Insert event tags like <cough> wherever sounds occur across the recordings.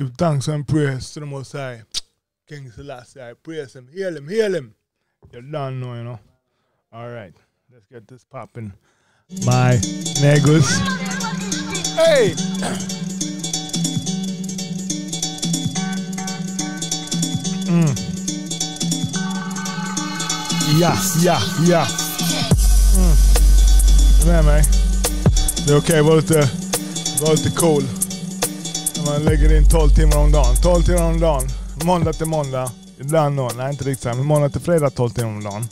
Give thanks and praise to the Most High. King Selassie, I praise him. Heal him, heal him. You don't know, you know. All right, let's get this popping. My negus. Hey! <clears throat> Mm. Yeah, yeah, ja. Mm. Är du med mig? Det är okej att vara man lägger in 12 timmar om dagen. 12 timmar om dagen. Måndag till måndag. Ibland då, nej inte riktigt så men måndag till fredag 12 timmar om dagen.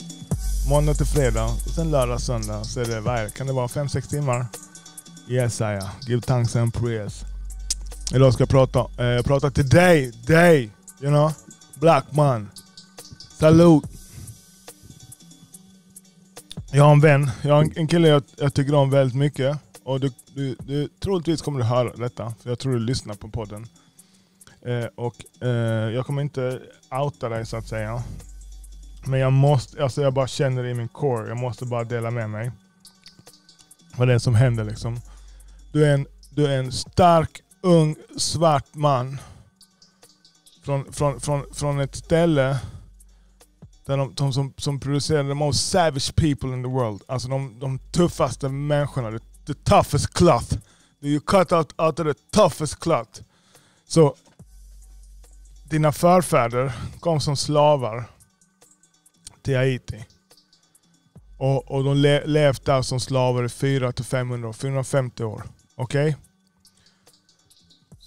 Måndag till fredag och sen lördag, söndag. Så är det, vad är det? Kan det vara 5-6 timmar? Yes, I Give thanks and praise. Idag ska jag prata, eh, prata till dig, dig, you know? Black man. Salut. Jag har en vän, jag har en kille jag, jag tycker om väldigt mycket. Och du, du, du, troligtvis kommer du höra detta, för jag tror du lyssnar på podden. Eh, och eh, Jag kommer inte outa dig så att säga. Men jag måste, alltså jag bara känner det i min core, jag måste bara dela med mig. Vad det är som händer liksom. Du är en, du är en stark, ung, svart man. Från, från, från, från ett ställe där de, de som, som producerar the most savage people in the world. Alltså de, de tuffaste människorna. det the toughest cloth. You cut out, out of the toughest cloth. Så dina förfäder kom som slavar till Haiti. Och, och de le, levt där som slavar i 400-500 450 år. Okej? Okay?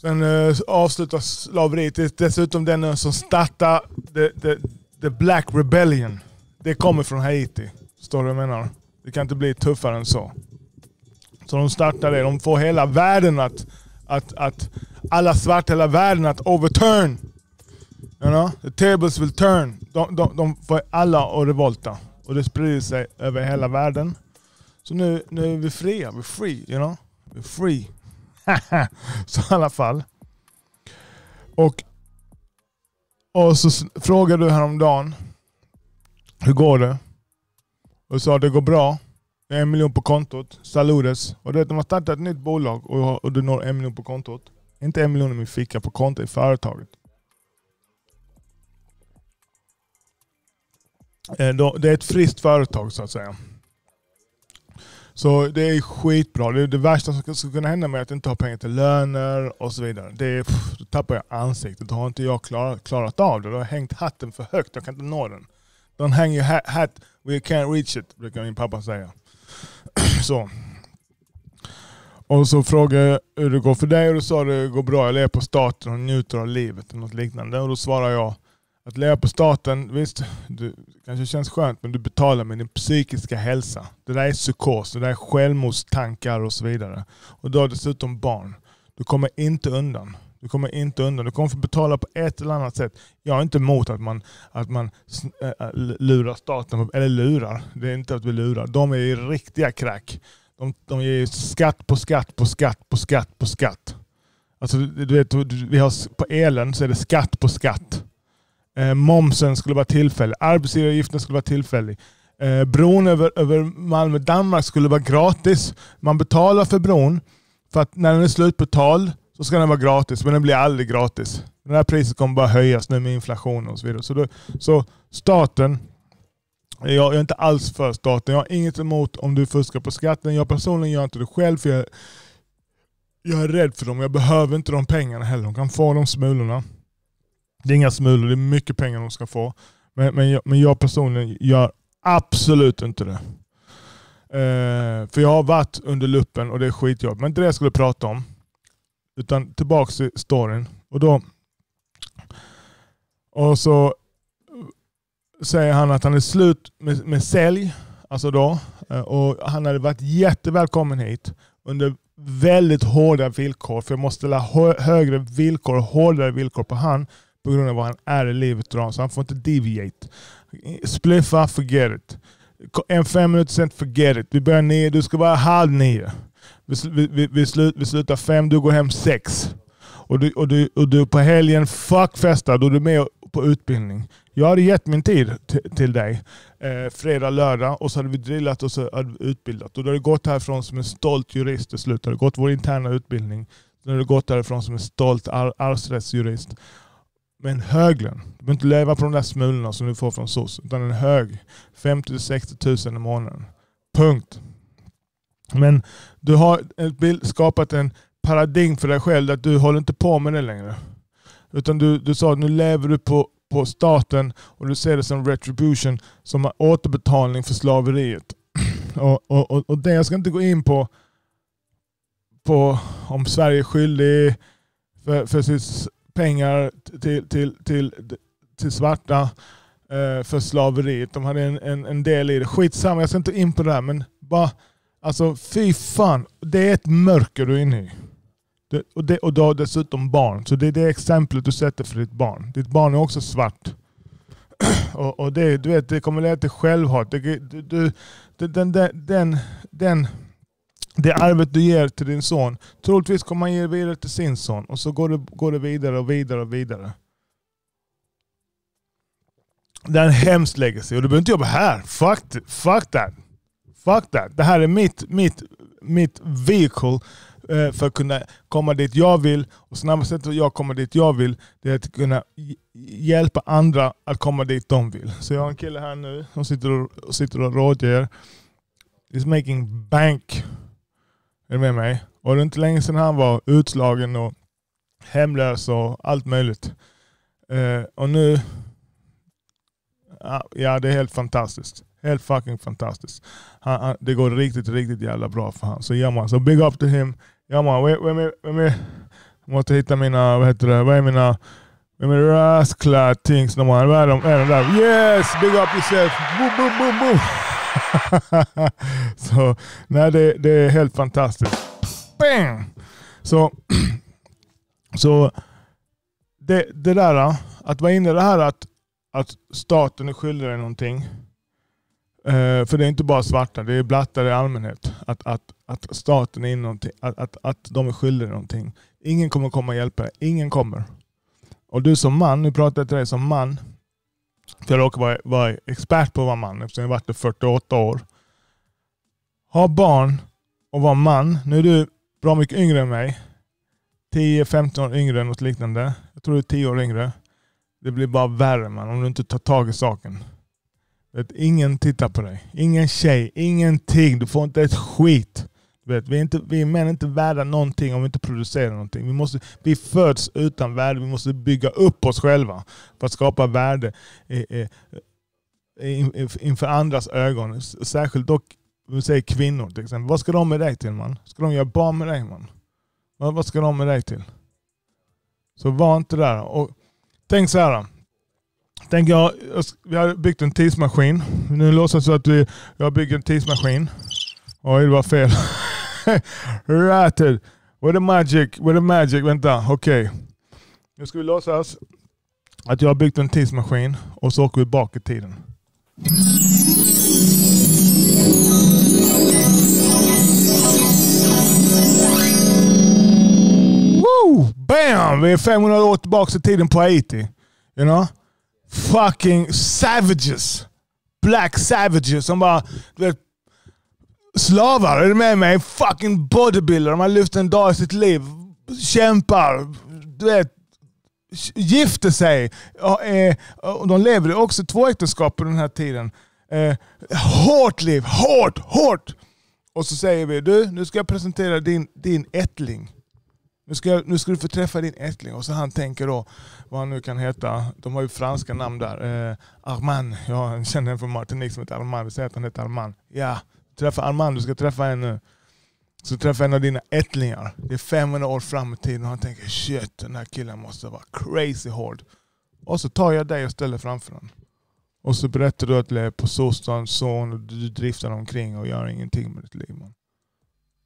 Sen eh, avslutas slaveriet. Dessutom den som startade the, the, the Black Rebellion. Det kommer från Haiti. Står du vad jag menar? Det kan inte bli tuffare än så. Så de startar det. De får hela världen att, att, att alla svarta hela världen att overturn. You know? The tables will turn. De, de, de får alla att revolta. Och det sprider sig över hela världen. Så nu, nu är vi fria. We're free. You know? We're free. <laughs> så i alla fall. Och, och så frågade du häromdagen. Hur går det? Och du sa det går bra. Det är en miljon på kontot. Saludes. Och du vet, de har startat ett nytt bolag och, och du når en miljon på kontot. Inte en miljon i min ficka på kontot i företaget. Eh, det är ett friskt företag så att säga. Så det är skitbra. Det, är det värsta som skulle kunna hända mig är att inte ha pengar till löner och så vidare. Det är, pff, då tappar jag ansiktet. Då har inte jag klarat, klarat av det. Då har jag hängt hatten för högt. Jag kan inte nå den. Don't hang your hat, hat we can't reach it, brukar min pappa säga så. Och så frågade jag hur det går för dig och du sa att det går bra. Jag lever på staten och njuter av livet eller något liknande. Och då svarar jag att leva på staten, visst, det kanske känns skönt men du betalar med din psykiska hälsa. Det där är psykos, det där är självmordstankar och så vidare. Och du har dessutom barn. Du kommer inte undan. Du kommer inte undan. Du kommer få betala på ett eller annat sätt. Jag är inte emot att man, att man äh, lurar staten, eller lurar, det är inte att vi lurar. De är ju riktiga crack. De, de ger skatt på skatt på skatt på skatt på skatt. Alltså, du vet, vi har, på elen så är det skatt på skatt. Eh, momsen skulle vara tillfällig. Arbetsgivaravgiften skulle vara tillfällig. Eh, bron över, över Malmö-Danmark skulle vara gratis. Man betalar för bron för att när den är slutbetald så ska den vara gratis, men den blir aldrig gratis. Det här priset kommer bara höjas nu med inflation och så vidare. Så, då, så staten, jag, jag är inte alls för staten. Jag har inget emot om du fuskar på skatten. Jag personligen gör inte det själv för jag, jag är rädd för dem. Jag behöver inte de pengarna heller. De kan få de smulorna. Det är inga smulor, det är mycket pengar de ska få. Men, men, jag, men jag personligen gör absolut inte det. Eh, för jag har varit under luppen och det är skitjobb. Men det inte det jag skulle prata om. Utan tillbaka till storyn. Och då och så säger han att han är slut med, med sälj. Alltså då, eh, och han hade varit jättevälkommen hit under väldigt hårda villkor. För jag måste ställa högre villkor och hårdare villkor på han på grund av vad han är i livet idag. Så han får inte deviate. Spliffa, forget it. En fem minuter sen, forget it. Vi börjar nio, du ska vara halv nio. Vi, vi, vi, slut, vi slutar fem, du går hem sex. Och du, och du, och du på helgen, fuck festa, då är du med på utbildning. Jag hade gett min tid till dig eh, fredag, lördag och så hade vi drillat och så hade vi utbildat. Och du hade gått härifrån som en stolt jurist till slut. Du hade gått vår interna utbildning nu har du gått härifrån som en stolt ar arvsrättsjurist. Med en hög lön. Du behöver inte leva på de där smulorna som du får från SOS. Utan en hög. 50-60 tusen i månaden. Punkt. Men du har skapat en paradigm för dig själv att du håller inte på med det längre. Utan du, du sa att nu lever du på, på staten och du ser det som retribution, som återbetalning för slaveriet. <clears throat> Och, och, och det, jag ska inte gå in på, på om Sverige är skyldig för, för sitt pengar till, till, till, till svarta eh, för slaveriet. De hade en, en, en del i det. Skitsamma, jag ska inte in på det här. Men bara, alltså fy fan. Det är ett mörker du är inne i. Det, och, det, och du har dessutom barn. Så det är det exemplet du sätter för ditt barn. Ditt barn är också svart. <clears throat> och, och det, du vet, det kommer leda till självhat. Det, du, du, den, den, den, den, det arvet du ger till din son, troligtvis kommer han ge vidare till sin son. Och så går det, går det vidare och vidare och vidare. Det är en hemsk legacy och du behöver inte jobba här. Fuck, fuck that. Fuck that. Det här är mitt, mitt, mitt vehicle eh, för att kunna komma dit jag vill. Och snabbaste sättet jag kommer dit jag vill, det är att kunna hjälpa andra att komma dit de vill. Så jag har en kille här nu som sitter och, sitter och rådger. He's making bank. Är du med mig? Och det är inte länge sedan han var utslagen och hemlös och allt möjligt. Uh, och nu, ja det är helt fantastiskt. Helt fucking fantastiskt. Han, han, det går riktigt, riktigt jävla bra för honom. Så ja man, så big up to him. Ja man, vem är, vem är, jag måste hitta mina, vad heter det, vad är mina, vem är rasklad things no man? Vad är de, är de där? Yes! Big up yourself! Boom, boom, boom, boom! <laughs> så nej, det, det är helt fantastiskt. Bang! Så, <clears throat> så det, det där, att vara inne i det här att, att staten är skyldig dig någonting. Eh, för det är inte bara svarta, det är blattar i allmänhet. Att, att, att staten är någonting, att, att, att de är skyldiga någonting. Ingen kommer komma och hjälpa dig. Ingen kommer. Och du som man, nu pratar jag till dig som man. För jag råkar vara, vara expert på att vara man eftersom jag har varit det 48 år. Ha barn och vara man. Nu är du bra mycket yngre än mig. 10-15 år yngre, något liknande. Jag tror du är 10 år yngre. Det blir bara värre man, om du inte tar tag i saken. Vet, ingen tittar på dig. Ingen tjej, ingenting. Du får inte ett skit. Vet, vi, är inte, vi män är inte värda någonting om vi inte producerar någonting. Vi, måste, vi föds utan värde. Vi måste bygga upp oss själva för att skapa värde inför andras ögon. Särskilt dock vi säger kvinnor till exempel. Vad ska de med dig till man? Ska de göra barn med dig man? Vad, vad ska de med dig till? Så var inte där. Och tänk så här. Tänk jag, vi har byggt en tidsmaskin. Nu låtsas vi att vi, jag bygger en tidsmaskin. Oj, det var fel. <laughs> Ratted. What the magic? what a magic? Vänta, okej. Okay. Nu ska vi låtsas att jag har byggt en tidsmaskin och så åker vi bak i tiden. Woo! Bam! Vi är 500 år tillbaka i tiden på Haiti. You know? Fucking savages. Black savages som bara, du vet, slavar. Är du med mig? Fucking bodybuilder. De har lyft en dag i sitt liv. Kämpar. Du vet, gifter sig. Eh, och de lever också två äktenskap på den här tiden. Eh, hårt liv. Hårt, hårt. Och så säger vi, du, nu ska jag presentera din, din ättling. Nu ska, nu ska du få träffa din ättling. Och så han tänker då, vad han nu kan heta. De har ju franska namn där. Eh, Armand. Jag känner en från Martinique som heter Armand. Vi säger att han heter Armand. Ja, träffa Armand. Du ska träffa en nu. Så träffar en av dina ättlingar. Det är 500 år fram i tiden och han tänker shit, den här killen måste vara crazy hård. Och så tar jag dig och ställer framför honom. Och så berättar du att du är på Sostans son och du driftar omkring och gör ingenting med ditt liv. Man.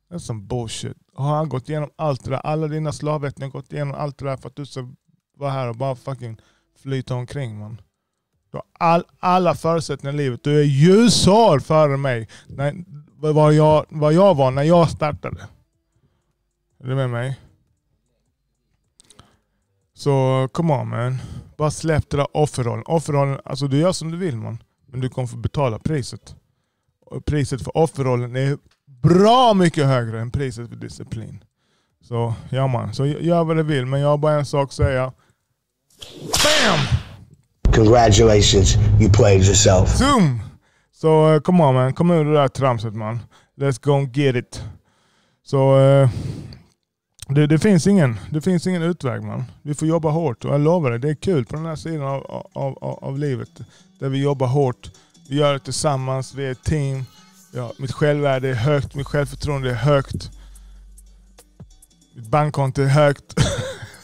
Det är som bullshit. Har han gått igenom allt det där? Alla dina slavättlingar har gått igenom allt det där för att du ska vara här och bara fucking flyta omkring man. Du har all, alla förutsättningar i livet. Du är ljusår före mig. När, vad, jag, vad jag var när jag startade. Är du med mig? Så come on man. Bara släpp det där offerrollen. Offerrollen, alltså du gör som du vill man. Men du kommer få betala priset. Och priset för offerrollen är bra mycket högre än priset för disciplin. Så ja man, så gör vad du vill. Men jag har bara en sak att säga. BAM! Congratulations, you played yourself. Zoom! Så uh, come on man, kom ur det där tramset man. Let's go and get it. Så uh, det, det, finns ingen, det finns ingen utväg man. Vi får jobba hårt och jag lovar dig, det är kul på den här sidan av, av, av, av livet. Där vi jobbar hårt. Vi gör det tillsammans, vi är ett team. Ja, mitt självvärde är högt, mitt självförtroende är högt. Mitt bankkonto är högt.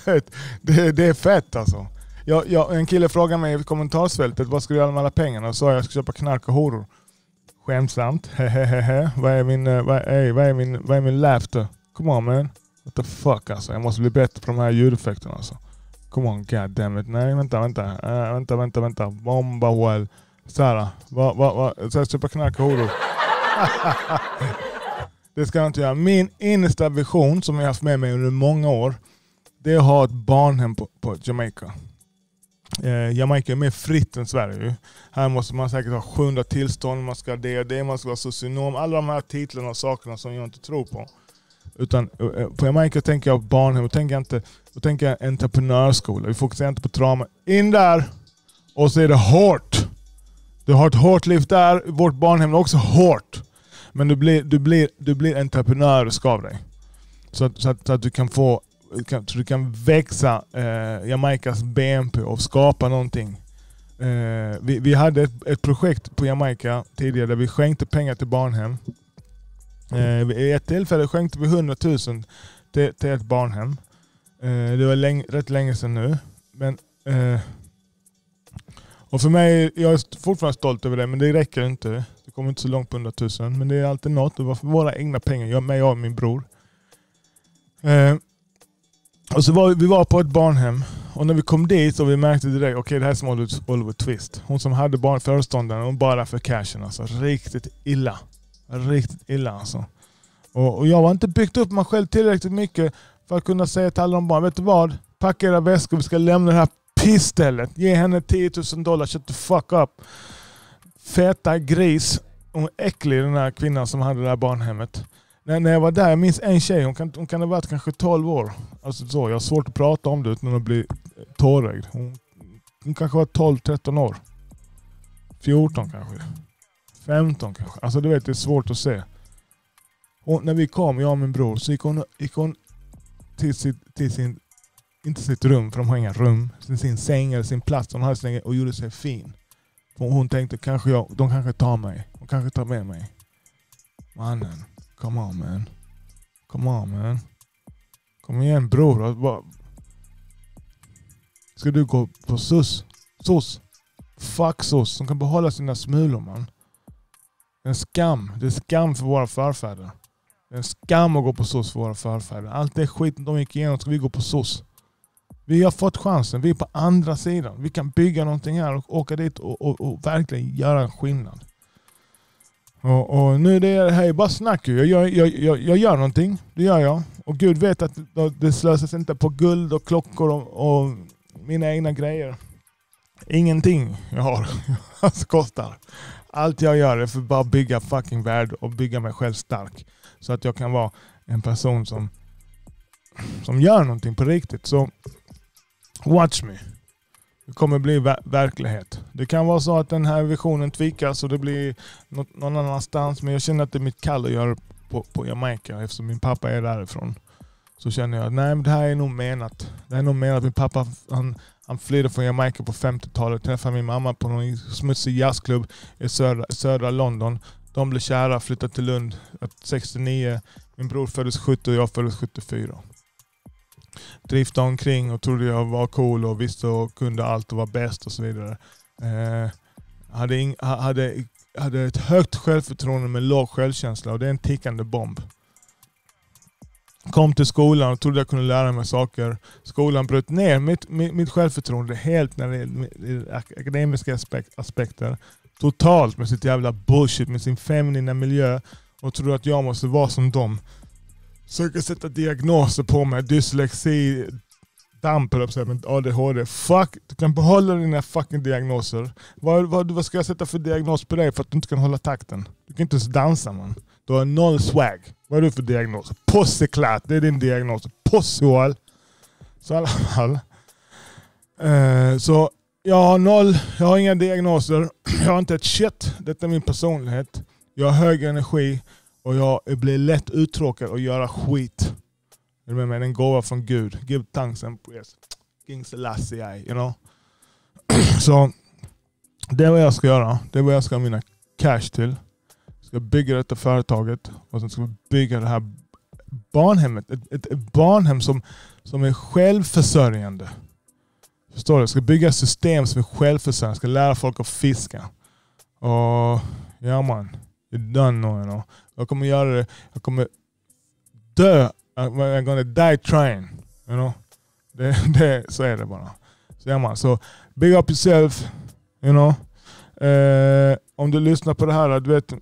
<laughs> det, det är fett alltså. Jag, jag, en kille frågade mig i kommentarsfältet, vad ska du göra med alla pengarna? Och sa jag, jag ska köpa knark och horor. Skämtsamt, hehehe. Vad är min, eh, vad är, vad är min, vad är min laughter? Come on man. What the fuck alltså. Jag måste bli bättre på de här ljudeffekterna alltså. Come on, god damn it. Nej, vänta, vänta. Uh, vänta, vänta, vänta. Bomba well. Såhär, vad, vad, vad? Såhär, köpa knark och horor. <laughs> det ska jag inte göra. Min innersta vision som jag haft med mig under många år, det är att ha ett barnhem på, på Jamaica. Eh, Jamaica är mer fritt än Sverige. Här måste man säkert ha 700 tillstånd, man ska ha det och det, man ska vara socionom. Alla de här titlarna och sakerna som jag inte tror på. Utan eh, på Jamaica tänker jag barnhem, då tänker jag inte, då tänker jag entreprenörsskola. Vi fokuserar inte på trauma. In där! Och så är det hårt. Du har ett hårt liv där, vårt barnhem är också hårt. Men du blir, du blir, du blir entreprenör av dig. Så att, så, att, så att du kan få så du kan växa eh, Jamaicas BNP och skapa någonting. Eh, vi, vi hade ett, ett, projekt på Jamaica tidigare där vi skänkte pengar till barnhem. Eh, vid ett tillfälle skänkte vi 100 000 till, till ett barnhem. Eh, det var läng, rätt länge sedan nu. Men, eh, och för mig, jag är fortfarande stolt över det, men det räcker inte. Det kommer inte så långt på 100 000. Men det är alltid något. Det var för våra egna pengar, jag, mig och min bror. Eh, och så var vi var på ett barnhem och när vi kom dit och vi märkte direkt, okej okay, det här är som Oliver, Oliver Twist. Hon som hade barn, föreståndaren, hon bara för cashen alltså. Riktigt illa. Riktigt illa alltså. Och, och jag har inte byggt upp mig själv tillräckligt mycket för att kunna säga till alla de barnen, vet du vad? Packa era väskor, vi ska lämna det här Istället. Ge henne 10 000 dollar, shut the fuck up. Feta gris. Hon är äcklig den här kvinnan som hade det där barnhemmet. När, när jag var där, jag minns en tjej, hon kan, hon kan ha varit kanske 12 år. Alltså så, jag har svårt att prata om det utan att bli tårögd. Hon, hon kanske var 12-13 år. 14 kanske. 15 kanske. Alltså du vet, det är svårt att se. Och när vi kom, jag och min bror, så gick hon, gick hon till, sitt, till sin, inte sitt rum, för de har inga rum, sin säng eller sin plats hon hade sin, och gjorde sig fin. För hon tänkte, kanske jag, de kanske tar mig. De kanske tar med mig. Mannen. Come on man. Come on man. Kom igen bror. Ska du gå på sus? SOS? Fuck SOS. De kan behålla sina smulor man. Det är en skam. Det är skam för våra förfäder. Det är en skam att gå på SOS för våra förfäder. Allt det skiten de gick igenom ska vi gå på SOS. Vi har fått chansen. Vi är på andra sidan. Vi kan bygga någonting här och åka dit och, och, och verkligen göra en skillnad. Och, och, nu är det här bara snack. Jag gör, jag, jag, jag gör någonting, det gör jag. Och Gud vet att det slösas inte på guld och klockor och, och mina egna grejer. Ingenting jag har <laughs> kostar. Allt jag gör är för att bara bygga fucking värld och bygga mig själv stark. Så att jag kan vara en person som, som gör någonting på riktigt. Så watch me. Det kommer bli ver verklighet. Det kan vara så att den här visionen tvikas och det blir något, någon annanstans. Men jag känner att det är mitt kall att göra på, på Jamaica eftersom min pappa är därifrån. Så känner jag att nej, det här är nog menat. Det är nog menat. Min pappa han, han flydde från Jamaica på 50-talet. Träffade min mamma på någon smutsig jazzklubb i södra, södra London. De blev kära, flyttade till Lund 69. Min bror föddes 70 och jag föddes 74 driftade omkring och trodde jag var cool och visste och kunde allt och var bäst och så vidare. Eh, hade, in, hade, hade ett högt självförtroende med låg självkänsla och det är en tickande bomb. Kom till skolan och trodde jag kunde lära mig saker. Skolan bröt ner mitt, mitt, mitt självförtroende helt när det gäller akademiska aspekter. Totalt med sitt jävla bullshit, med sin feminina miljö och trodde att jag måste vara som dem. Försöker sätta diagnoser på mig. Dyslexi, damp eller jag men ADHD. Fuck, du kan behålla dina fucking diagnoser. Vad, vad, vad ska jag sätta för diagnos på dig för att du inte kan hålla takten? Du kan inte ens dansa man. Du har noll swag. Vad är du för diagnos? Posseklart! det är din diagnos. Pussyhål. Så i alla fall. Eh, så jag har noll, jag har inga diagnoser. <clears throat> Jag har inte ett shit. Detta är min personlighet. Jag har hög energi och jag blir lätt uttråkad och göra skit. Är du med mig? Det är en gåva från Gud. Give thanks and praise. King Selassie, you know. <clears throat> Så det är vad jag ska göra. Det är vad jag ska ha mina cash till. Jag ska bygga detta företaget och sen ska vi bygga det här barnhemmet. Ett, ett, ett barnhem som, som är självförsörjande. Förstår du? Jag ska bygga system som är självförsörjande. Jag ska lära folk att fiska. Och ja man, you're done now, you know. Jag kommer göra det. Jag kommer dö. I'm gonna die trying. You know? det, <laughs> det, så är det bara. Så är man, så big up yourself. You know. Eh, om du lyssnar på det här, du vet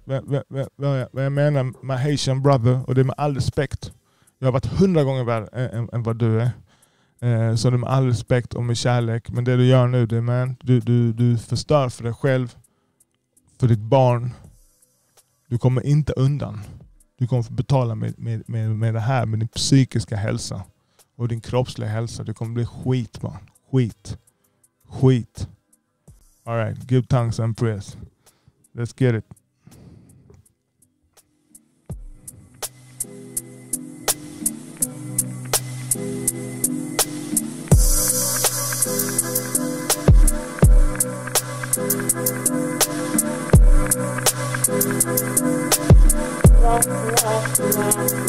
vad jag menar med Haitian brother. Och det är med all respekt. Jag har varit hundra gånger värre än, än vad du är. Eh, så det är med all respekt och med kärlek. Men det du gör nu, det är man, du, du, du förstör för dig själv, för ditt barn. Du kommer inte undan. Du kommer få betala med, med, med, med det här, med din psykiska hälsa och din kroppsliga hälsa. Du kommer bli skit man. Skit. Skit. Alright, give thanks and praise. Let's get it. talk around.